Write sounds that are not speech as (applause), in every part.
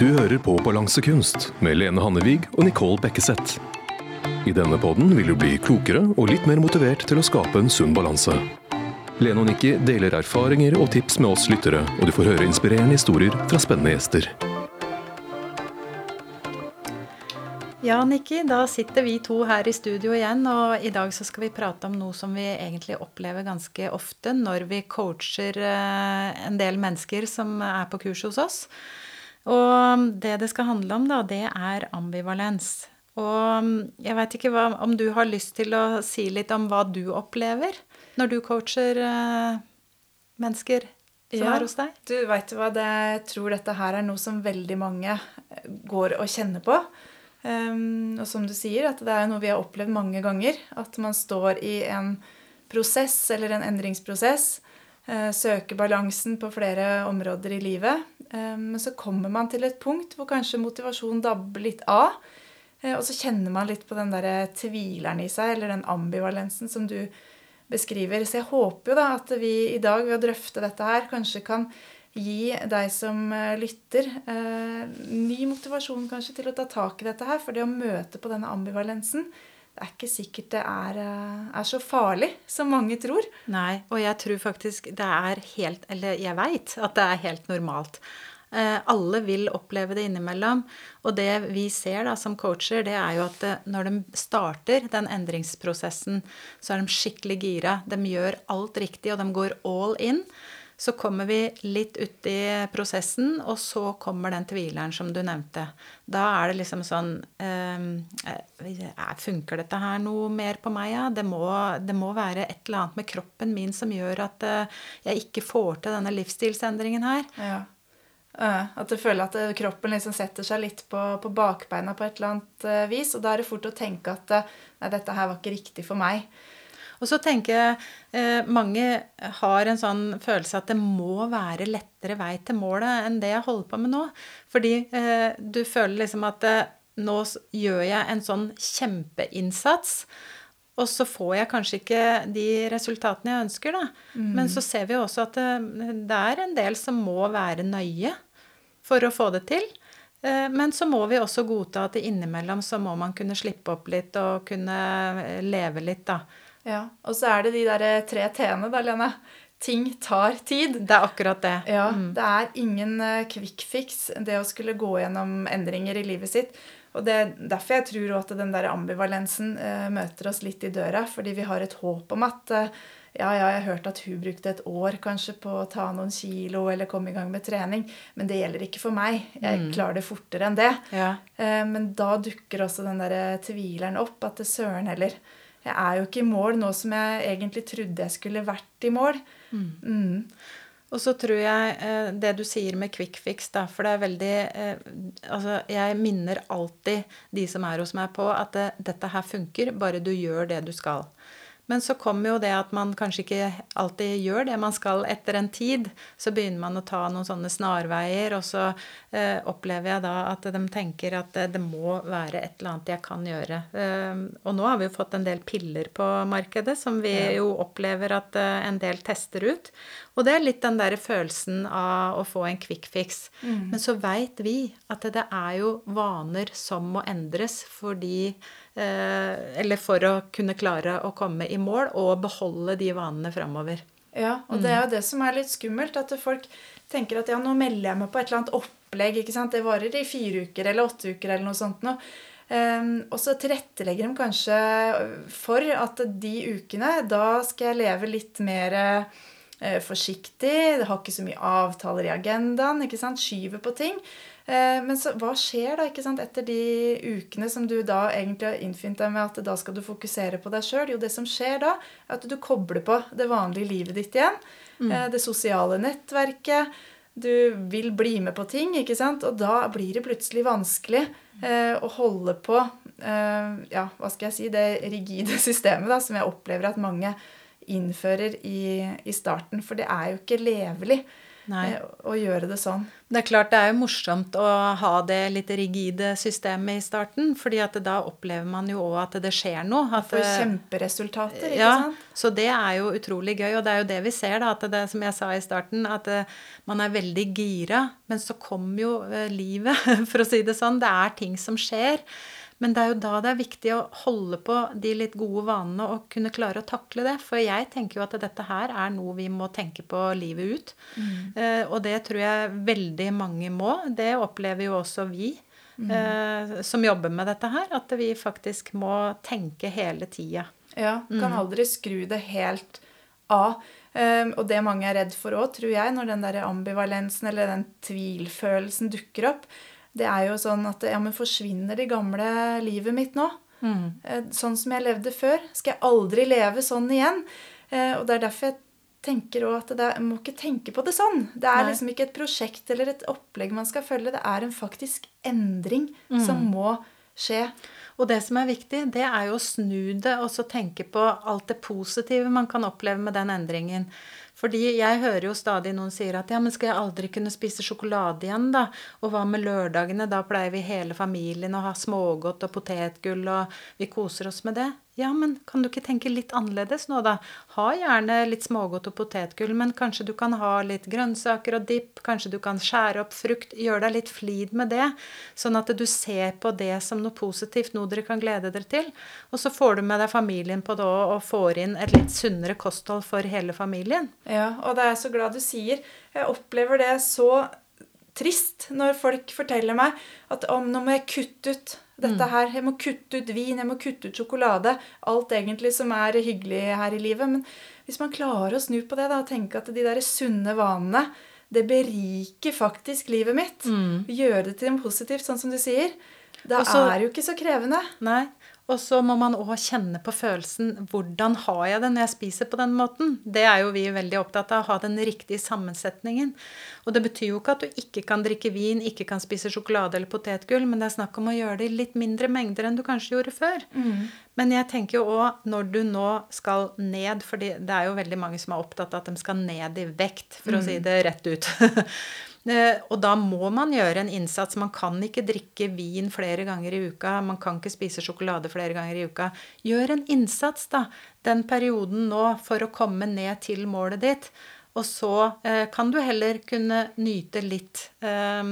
Du hører på Balansekunst med Lene Hannevig og Nicole Bekkeseth. I denne podden vil du bli klokere og litt mer motivert til å skape en sunn balanse. Lene og Nikki deler erfaringer og tips med oss lyttere, og du får høre inspirerende historier fra spennende gjester. Ja, Nikki, da sitter vi to her i studio igjen, og i dag så skal vi prate om noe som vi egentlig opplever ganske ofte når vi coacher eh, en del mennesker som er på kurs hos oss. Og det det skal handle om, da, det er ambivalens. Og jeg veit ikke hva, om du har lyst til å si litt om hva du opplever når du coacher eh, mennesker som Ja. er hos deg? Du veit hva, det, jeg tror dette her er noe som veldig mange går og kjenner på. Um, og som du sier, at det er noe vi har opplevd mange ganger. At man står i en prosess eller en endringsprosess. Eh, søker balansen på flere områder i livet. Um, men så kommer man til et punkt hvor kanskje motivasjonen dabber litt av. eh, og så kjenner man litt på den der tvileren i seg, eller den ambivalensen som du beskriver. Så jeg håper jo da at vi i dag ved å drøfte dette her kanskje kan gi deg som eh, lytter eh, ny motivasjon kanskje til å ta tak i dette her. For det å møte på denne ambivalensen, er ikke sikkert det er, eh, er så farlig som mange tror. Nei, og jeg tror faktisk det er helt Eller jeg veit at det er helt normalt. Eh, alle vil oppleve det innimellom. Og det vi ser da som coacher, det er jo at det, når de starter den endringsprosessen, så er de skikkelig gira. De gjør alt riktig, og de går all in. Så kommer vi litt uti prosessen, og så kommer den tvileren som du nevnte. Da er det liksom sånn eh, Funker dette her noe mer på meg, ja? Det må, det må være et eller annet med kroppen min som gjør at eh, jeg ikke får til denne livsstilsendringen her. Ja. At du føler at kroppen liksom setter seg litt på, på bakbeina på et eller annet vis. Og da er det fort å tenke at nei, dette her var ikke riktig for meg. Og så tenker jeg eh, mange har en sånn følelse at det må være lettere vei til målet enn det jeg holder på med nå. Fordi eh, du føler liksom at eh, nå gjør jeg en sånn kjempeinnsats. Og så får jeg kanskje ikke de resultatene jeg ønsker, da. Men så ser vi jo også at det, det er en del som må være nøye for å få det til. Men så må vi også godta at innimellom så må man kunne slippe opp litt og kunne leve litt, da. Ja, Og så er det de der tre t-ene, da, Lene. Ting tar tid. Det er akkurat det. Ja, Det er ingen eh, quick fix, det å skulle gå gjennom endringer i livet sitt. Og det er derfor jeg tror at den der ambivalensen eh, møter oss litt i døra. Fordi vi har et håp om at eh, ja, ja, jeg har hørt at hun brukte et år kanskje på å ta noen kilo eller komme i gang med trening, men det gjelder ikke for meg. Jeg klarer det fortere enn det. Ja. Men da dukker også den der tvileren opp. At det søren heller. Jeg er jo ikke i mål nå som jeg egentlig trodde jeg skulle vært i mål. Mm. Og så tror jeg eh, det du sier med quick fix, da, for det er veldig eh, Altså, jeg minner alltid de som er hos meg på at det, dette her funker, bare du gjør det du skal. Men så kommer jo det at man kanskje ikke alltid gjør det man skal etter en tid. Så begynner man å ta noen sånne snarveier, og så eh, opplever jeg da at de tenker at det, det må være et eller annet jeg kan gjøre. Eh, og nå har vi jo fått en del piller på markedet som vi jo opplever at eh, en del tester ut. Og det er litt den der følelsen av å få en quick fix. Men så veit vi at det, er jo vaner som må endres fordi eh, Eller for å kunne klare å komme i mål og beholde de vanene framover. Ja, og det er jo det som er litt skummelt. At folk tenker at ja, nå melder jeg meg på et eller annet opplegg. ikke sant? Det varer i fire uker eller åtte uker eller noe sånt noe. Og så tilrettelegger de kanskje for at de ukene, da skal jeg leve litt mer eh, forsiktig. Det har ikke så mye avtaler i agendaen. ikke sant? Skyver på ting. Eh, Men så, hva skjer da ikke sant, etter de ukene som du da egentlig har innfint deg med at da skal du fokusere på deg sjøl? Jo, det som skjer da, er at du kobler på det vanlige livet ditt igjen. Mm. Det sosiale nettverket. Du vil bli med på ting, ikke sant? og da blir det plutselig vanskelig eh, å holde på eh, ja, hva skal jeg si, det rigide (laughs) systemet da, som jeg opplever at mange innfører i, i starten. For det er jo ikke levelig. Nei. eh, å gjøre det sånn. Det er klart det er jo morsomt å ha det litt rigide systemet i starten, fordi at da opplever man jo òg at det skjer noe. At For det- kjemperesultater, ikke ja, sant? Så det er jo utrolig gøy, og det er jo det vi ser, da, at det som jeg sa i starten, at eh, man er veldig gira, men så kommer jo eh, livet, (laughs) for å si det sånn. Det er ting som skjer. Men det er jo da det er viktig å holde på de litt gode vanene og kunne klare å takle det. For jeg tenker jo at dette her er noe vi må tenke på livet ut. Eh, og det tror jeg veldig mange må. Det opplever jo også vi. eh, som jobber med dette her, at vi faktisk må tenke hele tida. Ja, kan aldri skru det helt av. Um, og det mange er redd for òg, tror jeg, når den der ambivalensen eller den tvilfølelsen dukker opp, det er jo sånn at ja, men forsvinner det gamle livet mitt nå? Mm. Sånn som jeg levde før? Skal jeg aldri leve sånn igjen? Eh, Og det er derfor jeg tenker også at det er, må ikke tenke på det sånn. Det er Nei. liksom ikke et prosjekt eller et opplegg man skal følge. Det er en faktisk endring som må skje. Og det som er viktig, det er jo å snu det og så tenke på alt det positive man kan oppleve med den endringen. Fordi jeg hører jo stadig noen sier at ja, men skal jeg aldri kunne spise sjokolade igjen, da? Og hva med lørdagene? Da pleier vi hele familien å ha smågodt og potetgull, og vi koser oss med det. Ja, men kan du ikke tenke litt annerledes nå, da? Ha gjerne litt smågodt og potetgull, men kanskje du kan ha litt grønnsaker og dipp, kanskje du kan skjære opp frukt, gjør deg litt flid med det, sånn at du ser på det som noe positivt, noe dere kan glede dere til. Og så får du med deg familien på det òg, og får inn et litt sunnere kosthold for hele familien. Ja, og det er jeg så glad du sier. Jeg opplever det så trist når folk forteller meg at om nå må jeg kutte ut dette her. Jeg må kutte ut vin, jeg må kutte ut sjokolade. Alt egentlig som er hyggelig her i livet. Men hvis man klarer å snu på det da, og tenke at de der sunne vanene det beriker faktisk livet mitt. Gjøre det til noe positivt, sånn som du sier. Det Også, er jo ikke så krevende. Nei. Og så må man òg kjenne på følelsen hvordan har jeg det når jeg spiser på den måten. Det er jo vi veldig opptatt av, å ha den riktige sammensetningen. Og det betyr jo ikke at du ikke kan drikke vin, ikke kan spise sjokolade eller potetgull, men det er snakk om å gjøre det i litt mindre mengder enn du kanskje gjorde før. Men jeg tenker jo òg når du nå skal ned, for det er jo veldig mange som er opptatt av at de skal ned i vekt, for å si det rett ut. (laughs) Eh, Og da må man gjøre en innsats. Man kan ikke drikke vin flere ganger i uka. Man kan ikke spise sjokolade flere ganger i uka. Gjør en innsats, da, den perioden nå, for å komme ned til målet ditt. Og så eh, kan du heller kunne nyte litt eh,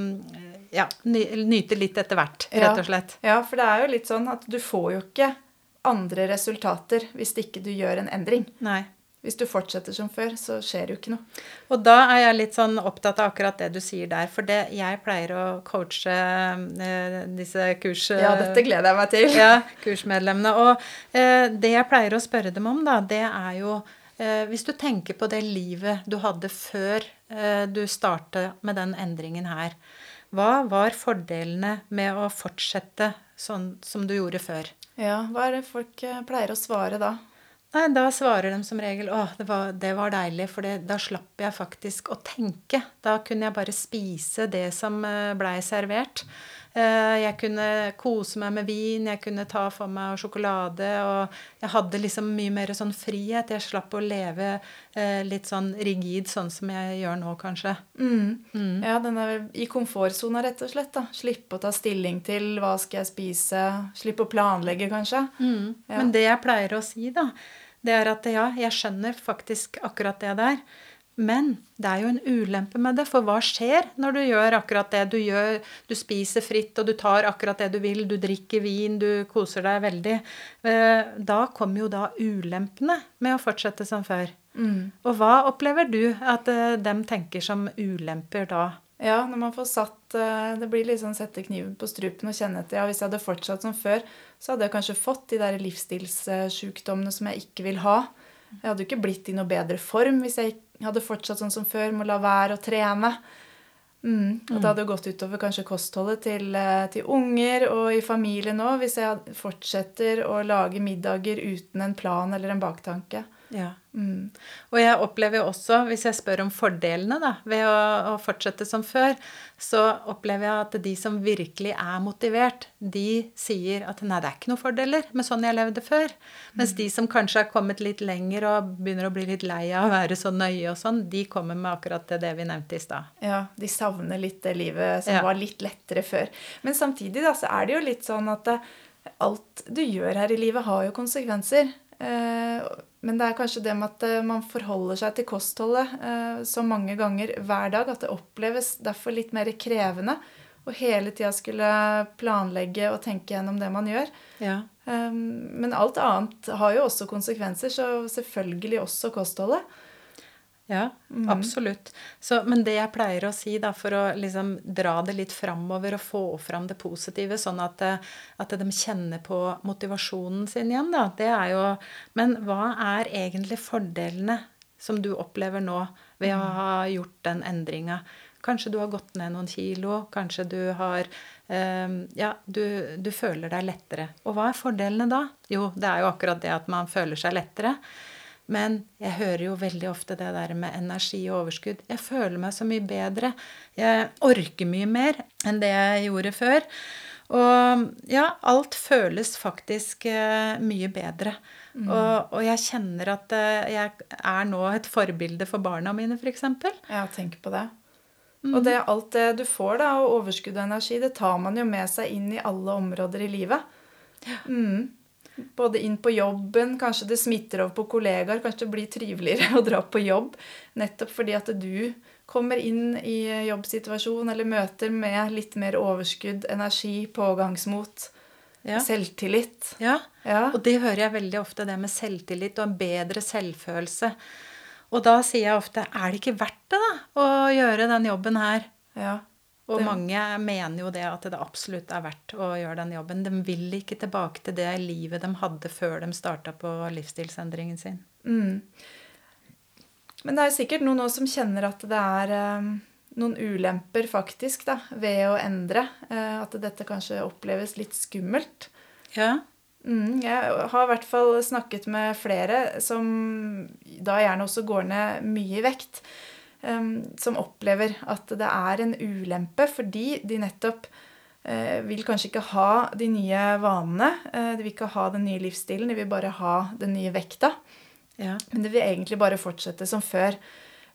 Ja, ny, nyte litt etter hvert, rett og slett. Ja, for det er jo litt sånn at du får jo ikke andre resultater hvis ikke du gjør en endring. Nei. Hvis du fortsetter som før, så skjer jo ikke noe. Og da er jeg litt sånn opptatt av akkurat det du sier der. For det, jeg pleier å coache eh, disse kurs... Ja, dette gleder jeg meg til. (laughs) ja, kursmedlemmene. Og eh, det jeg pleier å spørre dem om, da, det er jo eh, Hvis du tenker på det livet du hadde før eh, du startet med den endringen her, hva var fordelene med å fortsette sånn som du gjorde før? Ja, Hva er det folk eh, pleier å svare da? Nei, da svarer de som regel å, det var, det var deilig, for det, da slapp jeg faktisk å tenke. Da kunne jeg bare spise det som eh, blei servert. Eh, Jeg kunne kose meg med vin, jeg kunne ta for meg sjokolade, og jeg hadde liksom mye mer sånn frihet. Jeg slapp å leve eh, litt sånn rigid, sånn som jeg gjør nå, kanskje. Mm. Ja, den er i komfortsona, rett og slett. da. Slippe å ta stilling til hva skal jeg spise. Slippe å planlegge, kanskje. Ja. Men det jeg pleier å si, da, det er at ja, jeg skjønner faktisk akkurat det der. Men det er jo en ulempe med det, for hva skjer når du gjør akkurat det? Du, gjør, du spiser fritt, og du tar akkurat det du vil, du drikker vin, du koser deg veldig. Eh, Da kommer jo da ulempene med å fortsette som før. Og hva opplever du at eh, dem tenker som ulemper da? Ja, når man får satt eh, Det blir liksom sette kniven på strupen og kjenne etter. Ja, hvis jeg hadde fortsatt som før, så hadde jeg kanskje fått de der livsstilssjukdommene som jeg ikke vil ha. Jeg hadde jo ikke blitt i noe bedre form hvis jeg hadde fortsatt sånn som før, med å la være å trene. Mm. Og det hadde gått utover kanskje kostholdet til, eh, til unger og i familien òg, hvis jeg fortsetter å lage middager uten en plan eller en baktanke. Ja. Mm. Og jeg opplever jo også, hvis jeg spør om fordelene da, ved å, å, fortsette som før, så opplever jeg at de som virkelig er motivert, de sier at nei, det er ikke noen fordeler med sånn jeg levde før. Mens de som kanskje har kommet litt lenger og begynner å bli litt lei av å være så nøye og sånn, de kommer med akkurat det, vi nevnte i stad. Ja, de savner litt det livet som Ja. var litt lettere før. Men samtidig da, så er det jo litt sånn at alt du gjør her i livet, har jo konsekvenser. Eh, men det er kanskje det med at eh, man forholder seg til kostholdet eh, så mange ganger hver dag at det oppleves derfor litt mer krevende å hele tida skulle planlegge og tenke gjennom det man gjør. Ja. Eh, men alt annet har jo også konsekvenser, så selvfølgelig også kostholdet. Ja, absolutt. Så, men det jeg pleier å si, da, for å liksom dra det litt framover og få fram det positive, sånn at, eh, at de kjenner på motivasjonen sin igjen, da, det er jo Men hva er egentlig fordelene som du opplever nå ved å ha gjort den endringa? Kanskje du har gått ned noen kilo, kanskje du har eh, Ja, du, du føler deg lettere. Og hva er fordelene da? Jo, det er jo akkurat det at man føler seg lettere. Men jeg hører jo veldig ofte det der med energi og overskudd. Jeg føler meg så mye bedre. Jeg orker mye mer enn det jeg gjorde før. Og ja, alt føles faktisk eh, mye bedre. Og, og jeg kjenner at eh, jeg er nå et forbilde for barna mine, f.eks. Ja, tenk på det. Og det, alt det du får da, av overskudd og energi, det tar man jo med seg inn i alle områder i livet. Mm. Både inn på jobben, kanskje det smitter over på kollegaer, kanskje det blir triveligere (laughs) å dra på jobb. Nettopp fordi at du kommer inn i jobbsituasjon eller møter med litt mer overskudd, energi, pågangsmot, Ja. selvtillit. Ja. Ja. Og det hører jeg veldig ofte, det med selvtillit og en bedre selvfølelse. Og da sier jeg ofte er det ikke verdt det, da, å gjøre den jobben her? ja. Og mange mener jo det at det absolutt er verdt å gjøre den jobben. De vil ikke tilbake til det livet de hadde før de starta på livsstilsendringen sin. Mm. Men det er sikkert noen òg som kjenner at det er eh, noen ulemper faktisk da, ved å endre. Eh, at dette kanskje oppleves litt skummelt. Ja. Mm, jeg har i hvert fall snakket med flere som da gjerne også går ned mye i vekt. Eh, som opplever at det er en ulempe fordi de nettopp eh, vil kanskje ikke ha de nye vanene. eh, de vil ikke ha den nye livsstilen, de vil bare ha den nye vekta. ja. Men det vil egentlig bare fortsette som før.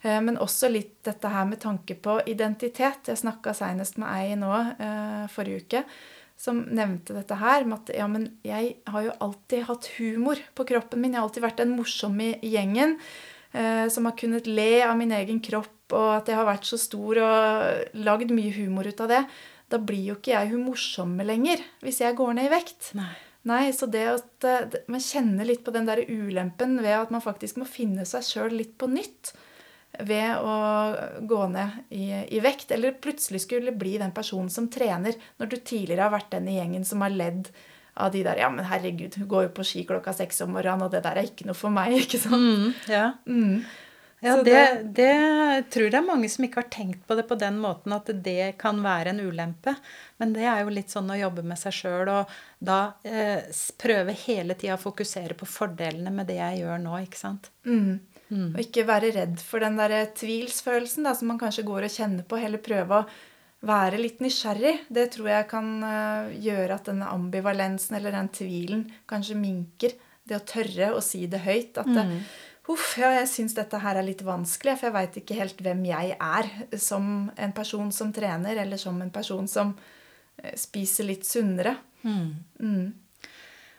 Eh, Men også litt dette her med tanke på identitet. Jeg snakka seinest med ei nå forrige uke som nevnte dette her med at ja, men jeg har jo alltid hatt humor på kroppen min. Jeg har alltid vært den morsomme i gjengen som har kunnet le av min egen kropp, og at jeg har vært så stor og lagd mye humor ut av det. Da blir jo ikke jeg hun morsomme lenger hvis jeg går ned i vekt. Nei. Nei, så det at eh, man kjenner litt på den der ulempen ved at man faktisk må finne seg sjøl litt på nytt ved å gå ned i, i vekt, eller plutselig skulle bli den personen som trener, når du tidligere har vært den i gjengen som har ledd av de der Ja, men herregud, hun går jo på ski klokka seks om morgenen, og det der er ikke noe for meg, (laughs) ikke sant? Mm, ja. Mm. Ja, det, det- det tror jeg det er mange som ikke har tenkt på det på den måten at det kan være en ulempe. Men det er jo litt sånn å jobbe med seg sjøl og da eh, prøve hele tida å fokusere på fordelene med det jeg gjør nå, ikke sant. Mm. Og ikke være redd for den der tvilsfølelsen da, som man kanskje går og kjenner på. Heller prøve å være litt nysgjerrig. Det tror jeg kan eh, gjøre at denne ambivalensen eller den tvilen kanskje minker. Det å tørre å si det høyt. At det, Huff, ja, jeg syns dette her er litt vanskelig, for jeg veit ikke helt hvem jeg er som en person som trener, eller som en person som eh, spiser litt sunnere. Mm.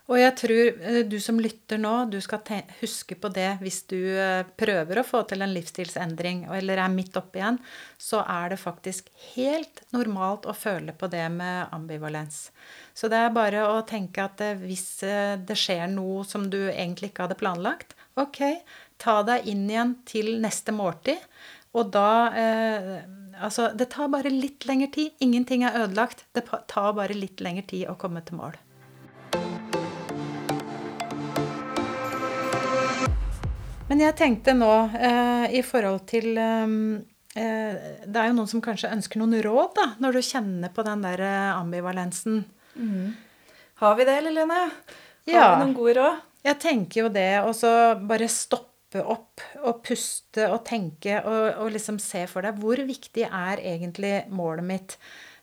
Og jeg tror eh, du som lytter nå, du skal huske på det hvis du eh, prøver å få til en livsstilsendring eller er midt oppi igjen, så er det faktisk helt normalt å føle på det med ambivalens. Så det er bare å tenke at eh, hvis det skjer noe som du egentlig ikke hadde planlagt, ok, ta deg inn igjen til neste måltid. Og da eh, Altså, det tar bare litt lengre tid. Ingenting er ødelagt. Det tar bare litt lengre tid å komme til mål. Men jeg tenkte nå eh, i forhold til eh, eh, Det er jo noen som kanskje ønsker noen råd, da, når du kjenner på den der ambivalensen. ambivalensen. Har vi det, Lillene? Lene? Har Ja. vi noen gode råd? Jeg tenker jo det, og så bare stoppe opp og puste og tenke og, og liksom se for deg hvor viktig er egentlig målet mitt.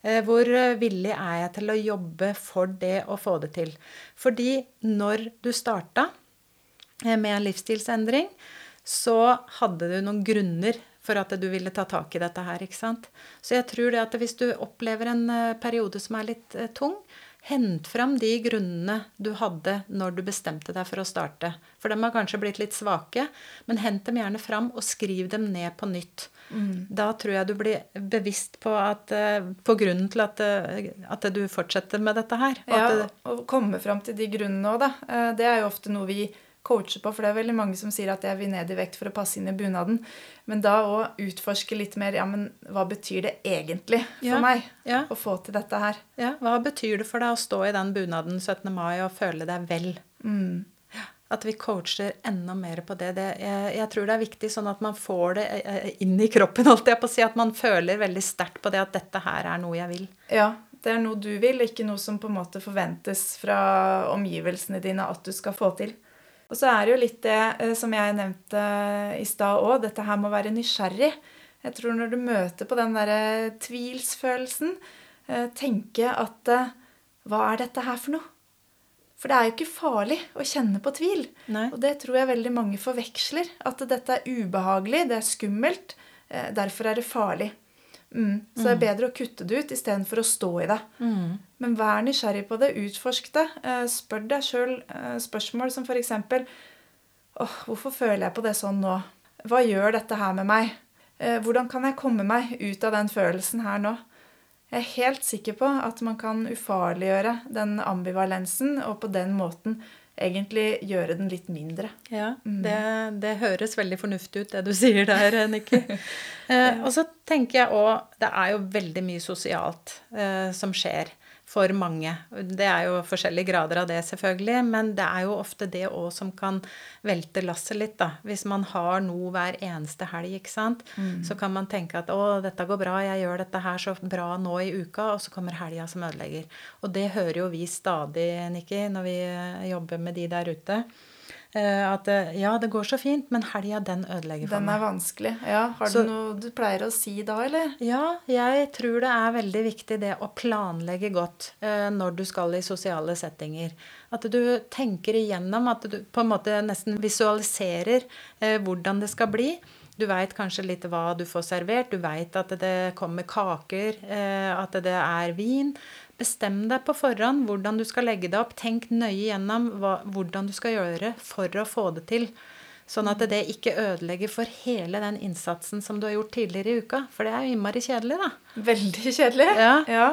Eh, hvor villig er jeg til å jobbe for det å få det til? Fordi når du starta eh, med en livsstilsendring, så hadde du noen grunner for at du ville ta tak i dette her. ikke sant? Så jeg tror det at hvis du opplever en eh, periode som er litt eh, tung, hent fram de grunnene du hadde når du bestemte deg for å starte. For dem har kanskje blitt litt svake, men hent dem gjerne fram og skriv dem ned på nytt. Mm. Da tror jeg du blir bevisst på, at, eh, på grunnen til at, at, du fortsetter med dette her. Ja, og komme fram til de grunnene òg, da. Det er jo ofte noe vi coache på. For det er veldig mange som sier at jeg vil ned i vekt for å passe inn i bunaden. Men da òg utforske litt mer ja, men hva betyr det egentlig for ja, meg ja. å få til dette her? Ja, Hva betyr det for deg å stå i den bunaden 17. mai og føle deg vel? Mm. At vi coacher enda mer på det. det jeg, jeg, tror det er viktig sånn at man får det eh, inn i kroppen. (laughs) holdt jeg på å si, At man føler veldig sterkt på det at dette her er noe jeg vil. Ja, det er noe du vil, ikke noe som på en måte forventes fra omgivelsene dine at du skal få til. Og så er det jo litt det eh, som jeg nevnte i stad òg, dette her med å være nysgjerrig. Jeg tror når du møter på den derre tvilsfølelsen, eh, tenke at eh, Hva er dette her for noe? For det er jo ikke farlig å kjenne på tvil. Nei. Og det tror jeg veldig mange forveksler. At dette er ubehagelig, det er skummelt. Derfor er det farlig. Mm. Så det er mm. bedre å kutte det ut istedenfor å stå i det. Mm. Men vær nysgjerrig på det. Utforsk det. Eh, spør deg sjøl eh, spørsmål som f.eks.: Åh, hvorfor føler jeg på det sånn nå? Hva gjør dette her med meg? Eh, hvordan kan jeg komme meg ut av den følelsen her nå? Jeg er helt sikker på at man kan ufarliggjøre den ambivalensen og på den måten egentlig gjøre den litt mindre. Ja, mm. det, det, høres veldig fornuftig ut, det du (laughs) sier der, Nikki. (laughs) eh, og så tenker jeg òg Det er jo veldig mye sosialt eh, som skjer for mange. Det er jo forskjellige grader av det, selvfølgelig, men det er jo ofte det òg som kan velte lasset litt, da. Hvis man har noe hver eneste helg, ikke sant, mm. så kan man tenke at å, dette går bra, jeg gjør dette her så bra nå i uka, og så kommer helga som ødelegger. Og det hører jo vi stadig, Nikki, når vi jobber med de der ute. Eh, at eh, ja, det går så fint, men helga, den ødelegger for meg. Den er vanskelig. Ja, Har du noe du pleier å si da, eller? Ja, jeg tror det er veldig viktig det å planlegge godt eh, når du skal i sosiale settinger. At du tenker igjennom, at du på en måte nesten visualiserer eh, hvordan det skal bli. Du veit kanskje litt hva du får servert. Du veit at det kommer kaker, at det er vin. Bestem deg på forhånd hvordan du skal legge det opp. Tenk nøye gjennom hva, hvordan du skal gjøre for å få det til. Sånn at det ikke ødelegger for hele den innsatsen som du har gjort tidligere i uka. For det er jo innmari kjedelig, da. Veldig kjedelig. Ja. ja.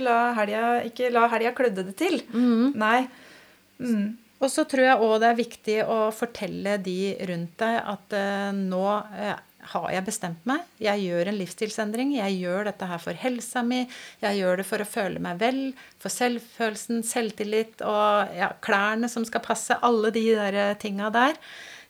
La helga, ikke la helga klødde det til. Mm. Nei. Mm. Og så tror jeg òg det er viktig å fortelle de rundt deg at uh, nå uh, har jeg bestemt meg. Jeg gjør en livsstilsendring. Jeg gjør dette her for helsa mi. Jeg gjør det for å føle meg vel, for selvfølelsen, selvtillit og ja, klærne som skal passe. Alle de der eh, tinga der.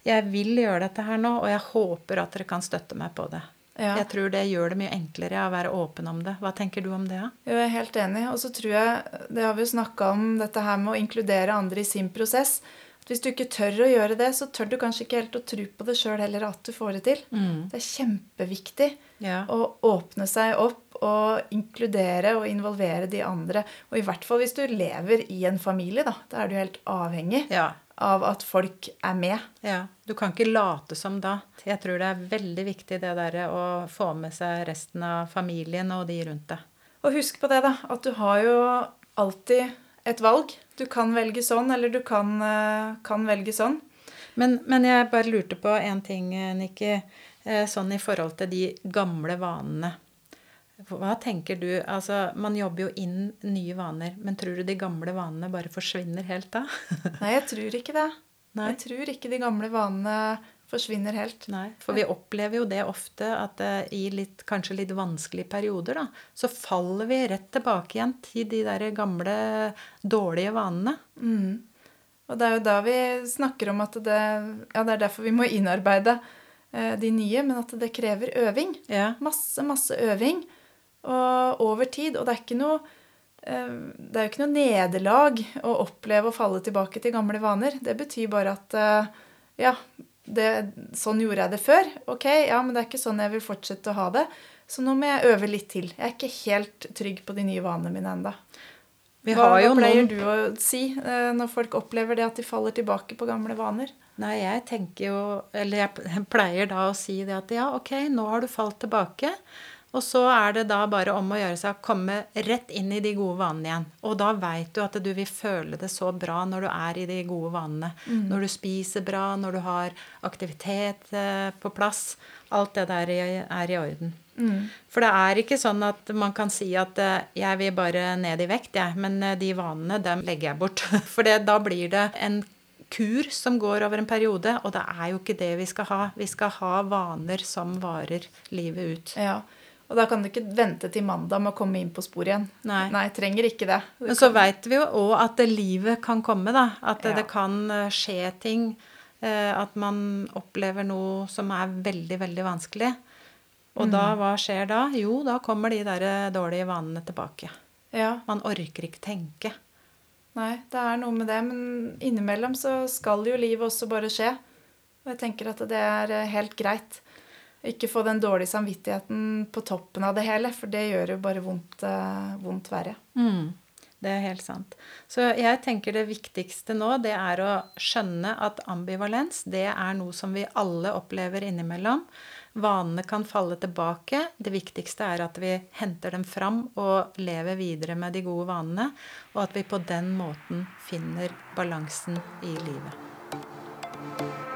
Jeg vil gjøre dette her nå, og jeg håper at dere kan støtte meg på det. Ja. Jeg tror det gjør det mye enklere å være åpen om det. Hva tenker du om det? Jeg er helt enig. Og så tror jeg, det har vi jo snakka om, dette her med å inkludere andre i sin prosess. Hvis du ikke tør å gjøre det, så tør du kanskje ikke helt å tro på det sjøl heller at du får det til. Mm. Det er kjempeviktig ja. å åpne seg opp og inkludere og involvere de andre. Og i hvert fall hvis du lever i en familie, da. Da er du helt avhengig ja. av at folk er med. Ja. Du kan ikke late som da. Jeg tror det er veldig viktig det derre å få med seg resten av familien og de rundt deg. Og husk på det, da. At du har jo alltid et valg. Du kan velge sånn, eller du kan, eh, kan velge sånn. Men, men, jeg bare lurte på en ting, Nikki. Eh, sånn i forhold til de gamle vanene. Hva tenker du? Altså, Man jobber jo inn nye vaner, men tror du de gamle vanene bare forsvinner helt da? (laughs) Nei, jeg tror ikke det. Nei. Jeg tror ikke de gamle vanene forsvinner helt. Nei, For vi opplever jo det ofte at uh, i litt, kanskje litt vanskelige perioder, da, så faller vi rett tilbake igjen til de der gamle, dårlige vanene. Mm. Og det er jo da vi snakker om at det Ja, det er derfor vi må innarbeide uh, de nye, men at det krever øving. Ja. Masse, masse øving. Og over tid. Og det er ikke noe eh, det er jo ikke noe nederlag å oppleve å falle tilbake til gamle vaner. Det betyr bare at eh, ja, det, sånn gjorde jeg det før. Ok, ja, men det er ikke sånn jeg vil fortsette å ha det. Så nå må jeg øve litt til. Jeg er ikke helt trygg på de nye vanene mine ennå. Hva, hva pleier noen... du å si eh, når folk opplever det at de faller tilbake på gamle vaner? Nei, jeg tenker jo Eller jeg pleier da å si det at ja, ok, nå har du falt tilbake. Og så er det da bare om å gjøre seg å komme rett inn i de gode vanene igjen. Og da veit du at du vil føle det så bra når du er i de gode vanene. Mm. Når du spiser bra, når du har aktivitet eh, på plass. Alt det der er i orden. Mm. For det er ikke sånn at man kan si at eh, jeg vil bare ned i vekt, jeg. Men eh, de vanene, dem legger jeg bort. (laughs) For det, da blir det en kur som går over en periode, og det er jo ikke det vi skal ha. Vi skal ha vaner som varer livet ut. Ja, og da kan du ikke vente til mandag med å komme inn på sporet igjen. Nei. Nei, trenger ikke det. Du Men så veit vi jo òg at livet kan komme, da. At ja. det kan eh, skje ting. Eh, at man opplever noe som er veldig, veldig vanskelig. Og mm. da, hva skjer da? Jo, da kommer de der eh, dårlige vanene tilbake. Ja. Man orker ikke tenke. Nei, det er noe med det. Men innimellom så skal jo livet også bare skje. Og jeg tenker at det er helt greit. Ikke få den dårlige samvittigheten på toppen av det hele, for det gjør jo bare vondt, uh, vondt verre. Mm, det er helt sant. Så jeg tenker det viktigste nå, det er å skjønne at ambivalens, det er noe som vi alle opplever innimellom. Vanene kan falle tilbake. Det viktigste er at vi henter dem fram og lever videre med de gode vanene, og at vi på den måten finner balansen i livet.